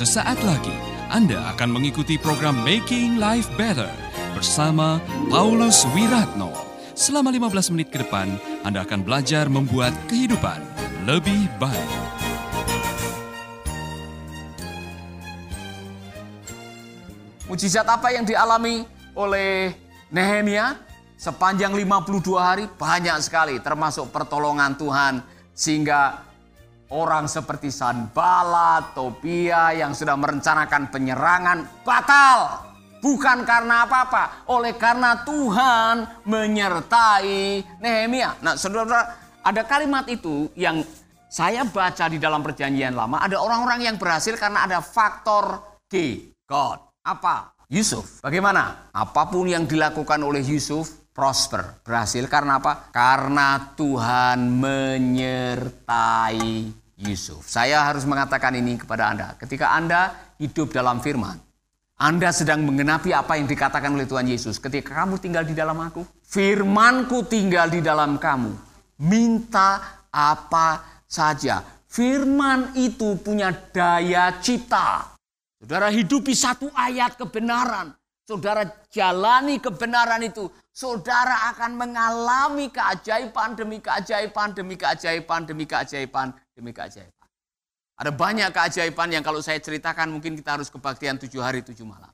Sesaat lagi Anda akan mengikuti program Making Life Better bersama Paulus Wiratno. Selama 15 menit ke depan, Anda akan belajar membuat kehidupan lebih baik. Mujizat apa yang dialami oleh Nehemia sepanjang 52 hari banyak sekali termasuk pertolongan Tuhan sehingga orang seperti Sanbala, Tobia yang sudah merencanakan penyerangan batal. Bukan karena apa-apa, oleh karena Tuhan menyertai Nehemia. Nah, saudara, ada kalimat itu yang saya baca di dalam perjanjian lama. Ada orang-orang yang berhasil karena ada faktor G, God. Apa? Yusuf. Bagaimana? Apa pun yang dilakukan oleh Yusuf, prosper. Berhasil karena apa? Karena Tuhan menyertai Yusuf. Saya harus mengatakan ini kepada Anda. Ketika Anda hidup dalam firman, anda sedang mengenapi apa yang dikatakan oleh Tuhan Yesus. Ketika kamu tinggal di dalam aku, firmanku tinggal di dalam kamu. Minta apa saja. Firman itu punya daya cipta. Saudara hidupi satu ayat kebenaran. Saudara jalani kebenaran itu. Saudara akan mengalami keajaiban demi keajaiban demi keajaiban demi keajaiban demi keajaiban. Ada banyak keajaiban yang kalau saya ceritakan mungkin kita harus kebaktian tujuh hari tujuh malam.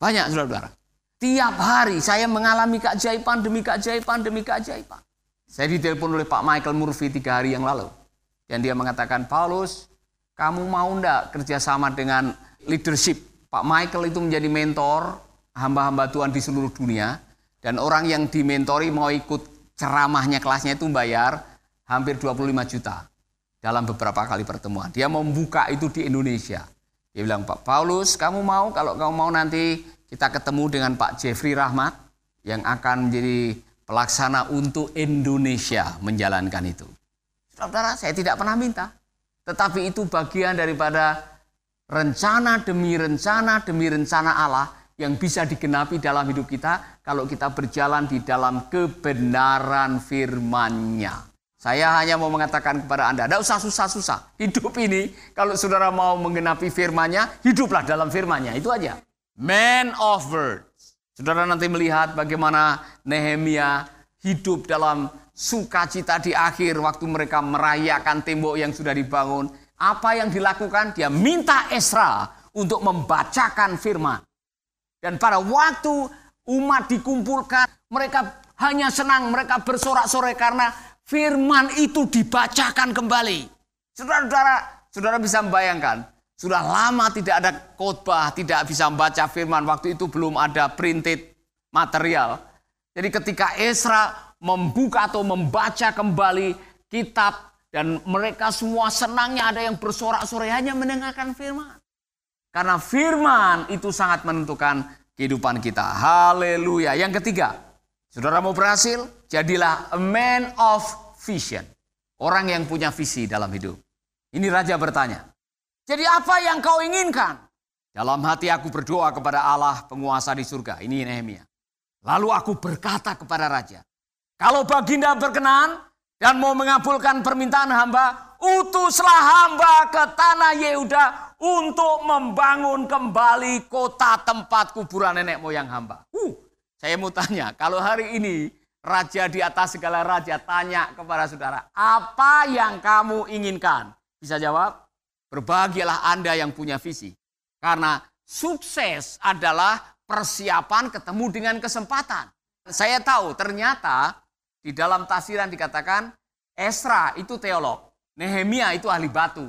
Banyak saudara-saudara. Tiap hari saya mengalami keajaiban demi keajaiban demi keajaiban. Saya ditelepon oleh Pak Michael Murphy tiga hari yang lalu. Dan dia mengatakan, Paulus, kamu mau ndak kerjasama dengan leadership? Pak Michael itu menjadi mentor hamba-hamba Tuhan di seluruh dunia. Dan orang yang dimentori mau ikut ceramahnya kelasnya itu bayar hampir 25 juta dalam beberapa kali pertemuan. Dia membuka itu di Indonesia. Dia bilang, Pak Paulus, kamu mau kalau kamu mau nanti kita ketemu dengan Pak Jeffrey Rahmat yang akan menjadi pelaksana untuk Indonesia menjalankan itu. Saudara, saya tidak pernah minta. Tetapi itu bagian daripada rencana demi rencana demi rencana Allah yang bisa digenapi dalam hidup kita kalau kita berjalan di dalam kebenaran firman-Nya. Saya hanya mau mengatakan kepada Anda, tidak usah susah-susah. Hidup ini, kalau saudara mau menggenapi firmannya, hiduplah dalam firmannya. Itu aja. Man of words. Saudara nanti melihat bagaimana Nehemia hidup dalam sukacita di akhir waktu mereka merayakan tembok yang sudah dibangun. Apa yang dilakukan? Dia minta Esra untuk membacakan firman. Dan pada waktu umat dikumpulkan, mereka hanya senang, mereka bersorak-sorai karena firman itu dibacakan kembali. Saudara-saudara, saudara bisa membayangkan, sudah lama tidak ada khotbah, tidak bisa membaca firman. Waktu itu belum ada printed material. Jadi ketika Esra membuka atau membaca kembali kitab dan mereka semua senangnya ada yang bersorak-sorai hanya mendengarkan firman. Karena firman itu sangat menentukan kehidupan kita. Haleluya. Yang ketiga, saudara mau berhasil? Jadilah a man of vision. Orang yang punya visi dalam hidup. Ini raja bertanya. Jadi apa yang kau inginkan? Dalam hati aku berdoa kepada Allah penguasa di surga. Ini Nehemia. Lalu aku berkata kepada raja. Kalau baginda berkenan dan mau mengabulkan permintaan hamba, utuslah hamba ke tanah Yehuda untuk membangun kembali kota tempat kuburan nenek moyang hamba. Uh, saya mau tanya, kalau hari ini raja di atas segala raja tanya kepada saudara, apa yang kamu inginkan? Bisa jawab? Berbahagialah Anda yang punya visi. Karena sukses adalah persiapan ketemu dengan kesempatan. Saya tahu ternyata di dalam tafsiran dikatakan Esra itu teolog, Nehemia itu ahli batu.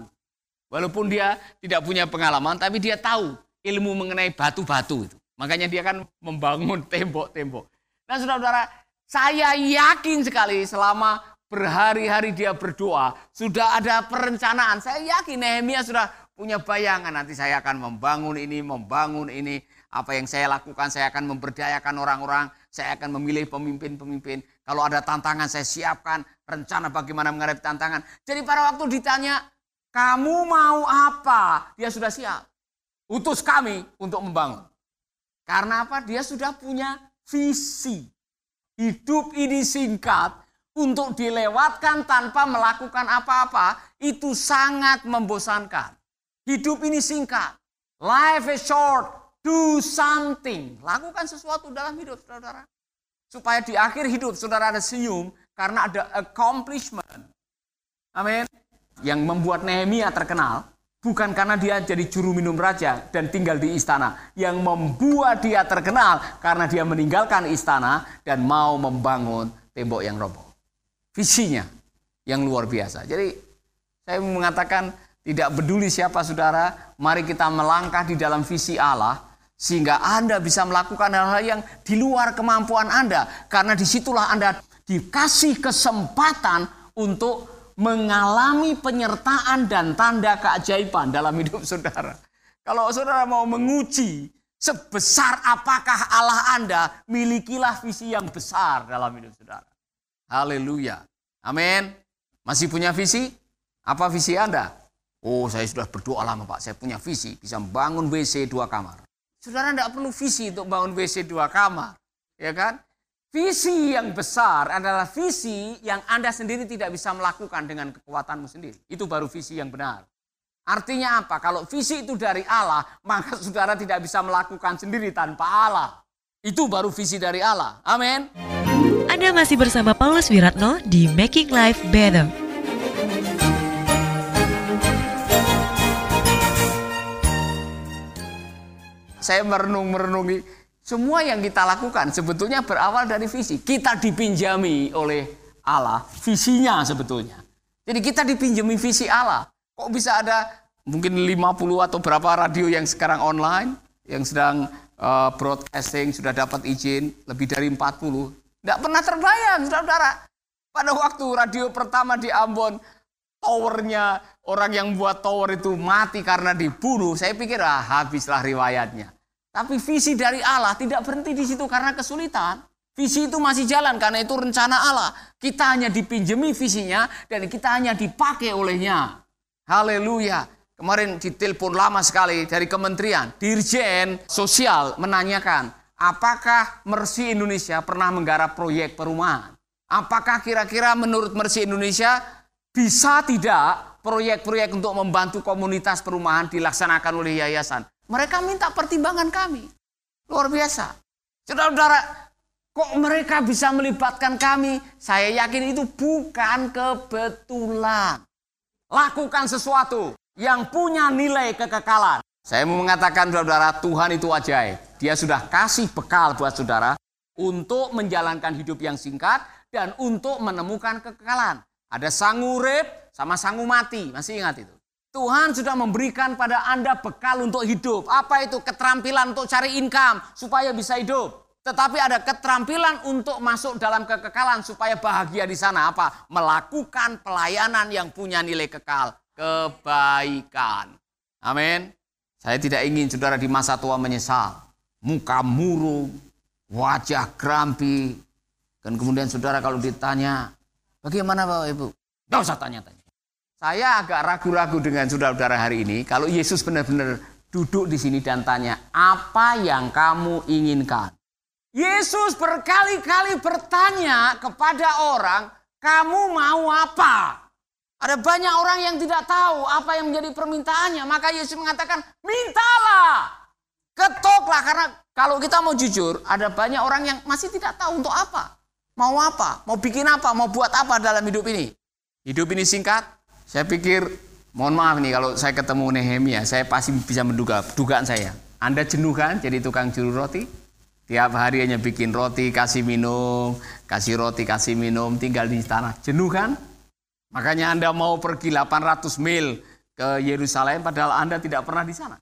Walaupun dia tidak punya pengalaman, tapi dia tahu ilmu mengenai batu-batu itu. Makanya dia kan membangun tembok-tembok. Nah saudara-saudara, saya yakin sekali selama berhari-hari dia berdoa, sudah ada perencanaan. Saya yakin Nehemia sudah punya bayangan nanti saya akan membangun ini, membangun ini. Apa yang saya lakukan, saya akan memberdayakan orang-orang, saya akan memilih pemimpin-pemimpin. Kalau ada tantangan, saya siapkan rencana bagaimana menghadapi tantangan. Jadi pada waktu ditanya, kamu mau apa? Dia sudah siap. Utus kami untuk membangun. Karena apa? Dia sudah punya visi. Hidup ini singkat untuk dilewatkan tanpa melakukan apa-apa itu sangat membosankan. Hidup ini singkat. Life is short. Do something. Lakukan sesuatu dalam hidup saudara. Supaya di akhir hidup saudara ada senyum karena ada accomplishment. Amin. Yang membuat Nehemia terkenal bukan karena dia jadi juru minum raja dan tinggal di istana. Yang membuat dia terkenal karena dia meninggalkan istana dan mau membangun tembok yang roboh. Visinya yang luar biasa. Jadi saya mengatakan tidak peduli siapa saudara, mari kita melangkah di dalam visi Allah sehingga Anda bisa melakukan hal-hal yang di luar kemampuan Anda. Karena di situlah Anda dikasih kesempatan untuk mengalami penyertaan dan tanda keajaiban dalam hidup saudara. Kalau saudara mau menguji sebesar apakah Allah Anda, milikilah visi yang besar dalam hidup saudara. Haleluya. Amin. Masih punya visi? Apa visi Anda? Oh, saya sudah berdoa lama Pak, saya punya visi bisa membangun WC dua kamar. Saudara tidak perlu visi untuk bangun WC dua kamar. Ya kan? Visi yang besar adalah visi yang Anda sendiri tidak bisa melakukan dengan kekuatanmu sendiri. Itu baru visi yang benar. Artinya apa? Kalau visi itu dari Allah, maka saudara tidak bisa melakukan sendiri tanpa Allah. Itu baru visi dari Allah. Amin. Anda masih bersama Paulus Wiratno di Making Life Better. saya merenung-merenungi semua yang kita lakukan sebetulnya berawal dari visi. Kita dipinjami oleh Allah visinya sebetulnya. Jadi kita dipinjami visi Allah. Kok bisa ada mungkin 50 atau berapa radio yang sekarang online yang sedang uh, broadcasting sudah dapat izin lebih dari 40. Tidak pernah terbayang, saudara-saudara. Pada waktu radio pertama di Ambon, towernya orang yang buat tower itu mati karena dibunuh, saya pikir ah habislah riwayatnya. Tapi visi dari Allah tidak berhenti di situ karena kesulitan. Visi itu masih jalan karena itu rencana Allah. Kita hanya dipinjemi visinya dan kita hanya dipakai olehnya. Haleluya. Kemarin ditelepon lama sekali dari kementerian. Dirjen Sosial menanyakan, apakah Mercy Indonesia pernah menggarap proyek perumahan? Apakah kira-kira menurut Mercy Indonesia bisa tidak proyek-proyek untuk membantu komunitas perumahan dilaksanakan oleh yayasan? Mereka minta pertimbangan kami. Luar biasa. Saudara-saudara, kok mereka bisa melibatkan kami? Saya yakin itu bukan kebetulan. Lakukan sesuatu yang punya nilai kekekalan. Saya mau mengatakan saudara, Tuhan itu ajaib. Dia sudah kasih bekal buat saudara untuk menjalankan hidup yang singkat dan untuk menemukan kekekalan. Ada sangu urip sama sangu mati, masih ingat itu. Tuhan sudah memberikan pada Anda bekal untuk hidup. Apa itu? Keterampilan untuk cari income supaya bisa hidup. Tetapi ada keterampilan untuk masuk dalam kekekalan supaya bahagia di sana. Apa? Melakukan pelayanan yang punya nilai kekal. Kebaikan. Amin. Saya tidak ingin saudara di masa tua menyesal. Muka murung, wajah grampi, dan kemudian saudara kalau ditanya, bagaimana Bapak Ibu? Gak usah tanya-tanya. Saya agak ragu-ragu dengan saudara-saudara hari ini. Kalau Yesus benar-benar duduk di sini dan tanya, apa yang kamu inginkan? Yesus berkali-kali bertanya kepada orang, kamu mau apa? Ada banyak orang yang tidak tahu apa yang menjadi permintaannya. Maka Yesus mengatakan, mintalah. Ketoklah karena kalau kita mau jujur, ada banyak orang yang masih tidak tahu untuk apa. Mau apa? Mau bikin apa? Mau buat apa dalam hidup ini? Hidup ini singkat. Saya pikir, mohon maaf nih kalau saya ketemu Nehemia, saya pasti bisa menduga, dugaan saya. Anda jenuh kan jadi tukang juru roti? Tiap hari hanya bikin roti, kasih minum, kasih roti, kasih minum, tinggal di tanah. Jenuh kan? Makanya Anda mau pergi 800 mil ke Yerusalem padahal Anda tidak pernah di sana.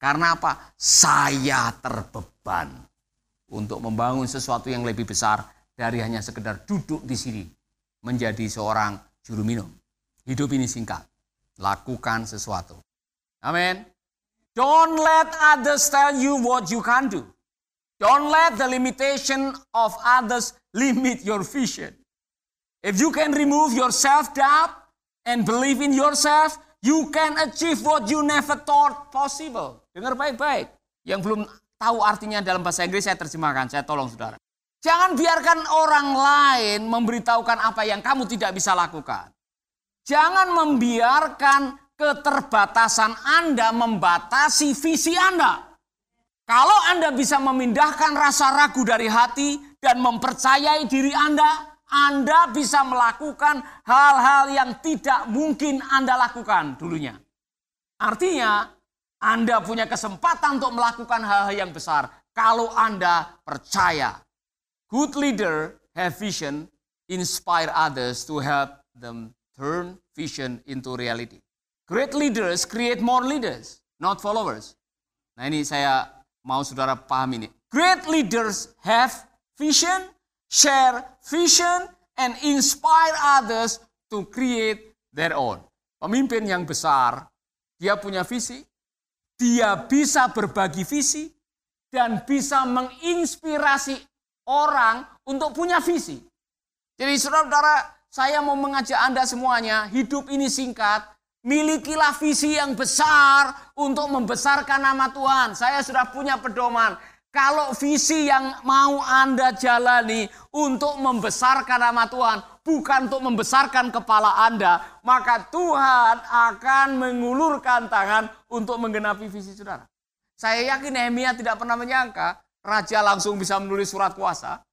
Karena apa? Saya terbeban untuk membangun sesuatu yang lebih besar dari hanya sekedar duduk di sini menjadi seorang juru minum. Hidup ini singkat. Lakukan sesuatu. Amin. Don't let others tell you what you can do. Don't let the limitation of others limit your vision. If you can remove your self-doubt and believe in yourself, you can achieve what you never thought possible. Dengar baik-baik. Yang belum tahu artinya dalam bahasa Inggris saya terjemahkan, saya tolong saudara. Jangan biarkan orang lain memberitahukan apa yang kamu tidak bisa lakukan. Jangan membiarkan keterbatasan Anda membatasi visi Anda. Kalau Anda bisa memindahkan rasa ragu dari hati dan mempercayai diri Anda, Anda bisa melakukan hal-hal yang tidak mungkin Anda lakukan dulunya. Artinya, Anda punya kesempatan untuk melakukan hal-hal yang besar kalau Anda percaya. Good leader have vision, inspire others to help them turn vision into reality. Great leaders create more leaders, not followers. Nah ini saya mau saudara paham ini. Great leaders have vision, share vision, and inspire others to create their own. Pemimpin yang besar, dia punya visi, dia bisa berbagi visi, dan bisa menginspirasi orang untuk punya visi. Jadi saudara-saudara, saya mau mengajak Anda semuanya, hidup ini singkat, milikilah visi yang besar untuk membesarkan nama Tuhan. Saya sudah punya pedoman. Kalau visi yang mau Anda jalani untuk membesarkan nama Tuhan, bukan untuk membesarkan kepala Anda, maka Tuhan akan mengulurkan tangan untuk menggenapi visi saudara. Saya yakin Nehemia tidak pernah menyangka raja langsung bisa menulis surat kuasa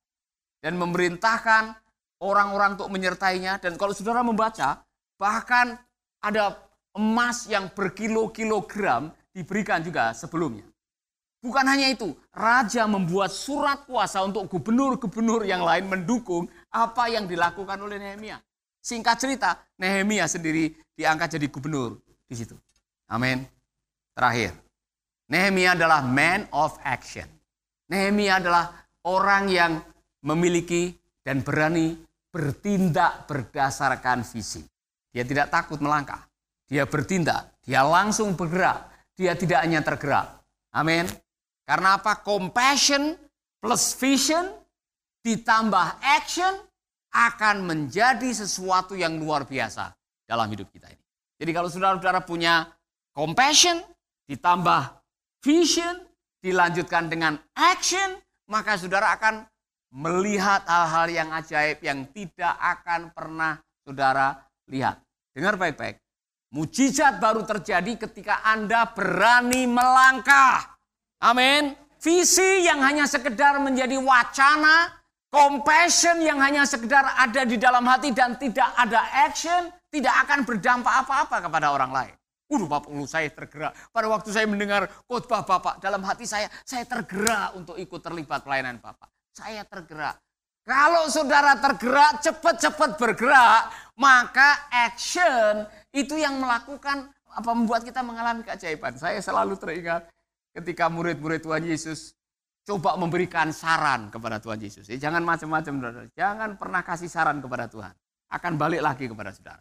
dan memerintahkan orang-orang untuk menyertainya. Dan kalau saudara membaca, bahkan ada emas yang berkilo-kilogram diberikan juga sebelumnya. Bukan hanya itu, raja membuat surat kuasa untuk gubernur-gubernur yang lain mendukung apa yang dilakukan oleh Nehemia. Singkat cerita, Nehemia sendiri diangkat jadi gubernur di situ. Amin. Terakhir, Nehemia adalah man of action. Nehemia adalah orang yang memiliki dan berani bertindak berdasarkan visi. Dia tidak takut melangkah. Dia bertindak. Dia langsung bergerak. Dia tidak hanya tergerak. Amin. Karena apa? Compassion plus vision ditambah action akan menjadi sesuatu yang luar biasa dalam hidup kita ini. Jadi kalau saudara-saudara punya compassion ditambah vision dilanjutkan dengan action, maka saudara akan melihat hal-hal yang ajaib yang tidak akan pernah saudara lihat. Dengar baik-baik. Mujizat baru terjadi ketika Anda berani melangkah. Amin. Visi yang hanya sekedar menjadi wacana, compassion yang hanya sekedar ada di dalam hati dan tidak ada action, tidak akan berdampak apa-apa kepada orang lain. Udah Bapak, uh, saya tergerak. Pada waktu saya mendengar khotbah Bapak, dalam hati saya, saya tergerak untuk ikut terlibat pelayanan Bapak. Saya tergerak. Kalau saudara tergerak, cepat-cepat bergerak, maka action itu yang melakukan apa membuat kita mengalami keajaiban. Saya selalu teringat ketika murid-murid Tuhan Yesus coba memberikan saran kepada Tuhan Yesus. Ya, jangan macam-macam. Jangan pernah kasih saran kepada Tuhan. Akan balik lagi kepada saudara.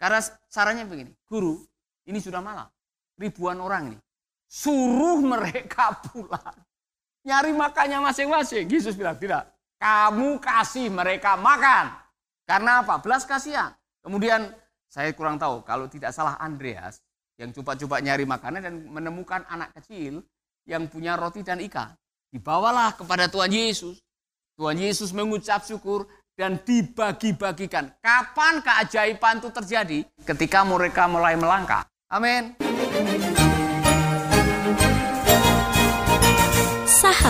Karena sarannya begini, guru, ini sudah malam. Ribuan orang ini. Suruh mereka pulang. Nyari makannya masing-masing. Yesus bilang, tidak. Kamu kasih mereka makan. Karena apa? Belas kasihan. Kemudian saya kurang tahu, kalau tidak salah Andreas, yang coba-coba nyari makanan dan menemukan anak kecil yang punya roti dan ikan. Dibawalah kepada Tuhan Yesus. Tuhan Yesus mengucap syukur dan dibagi-bagikan. Kapan keajaiban itu terjadi? Ketika mereka mulai melangkah. Amin.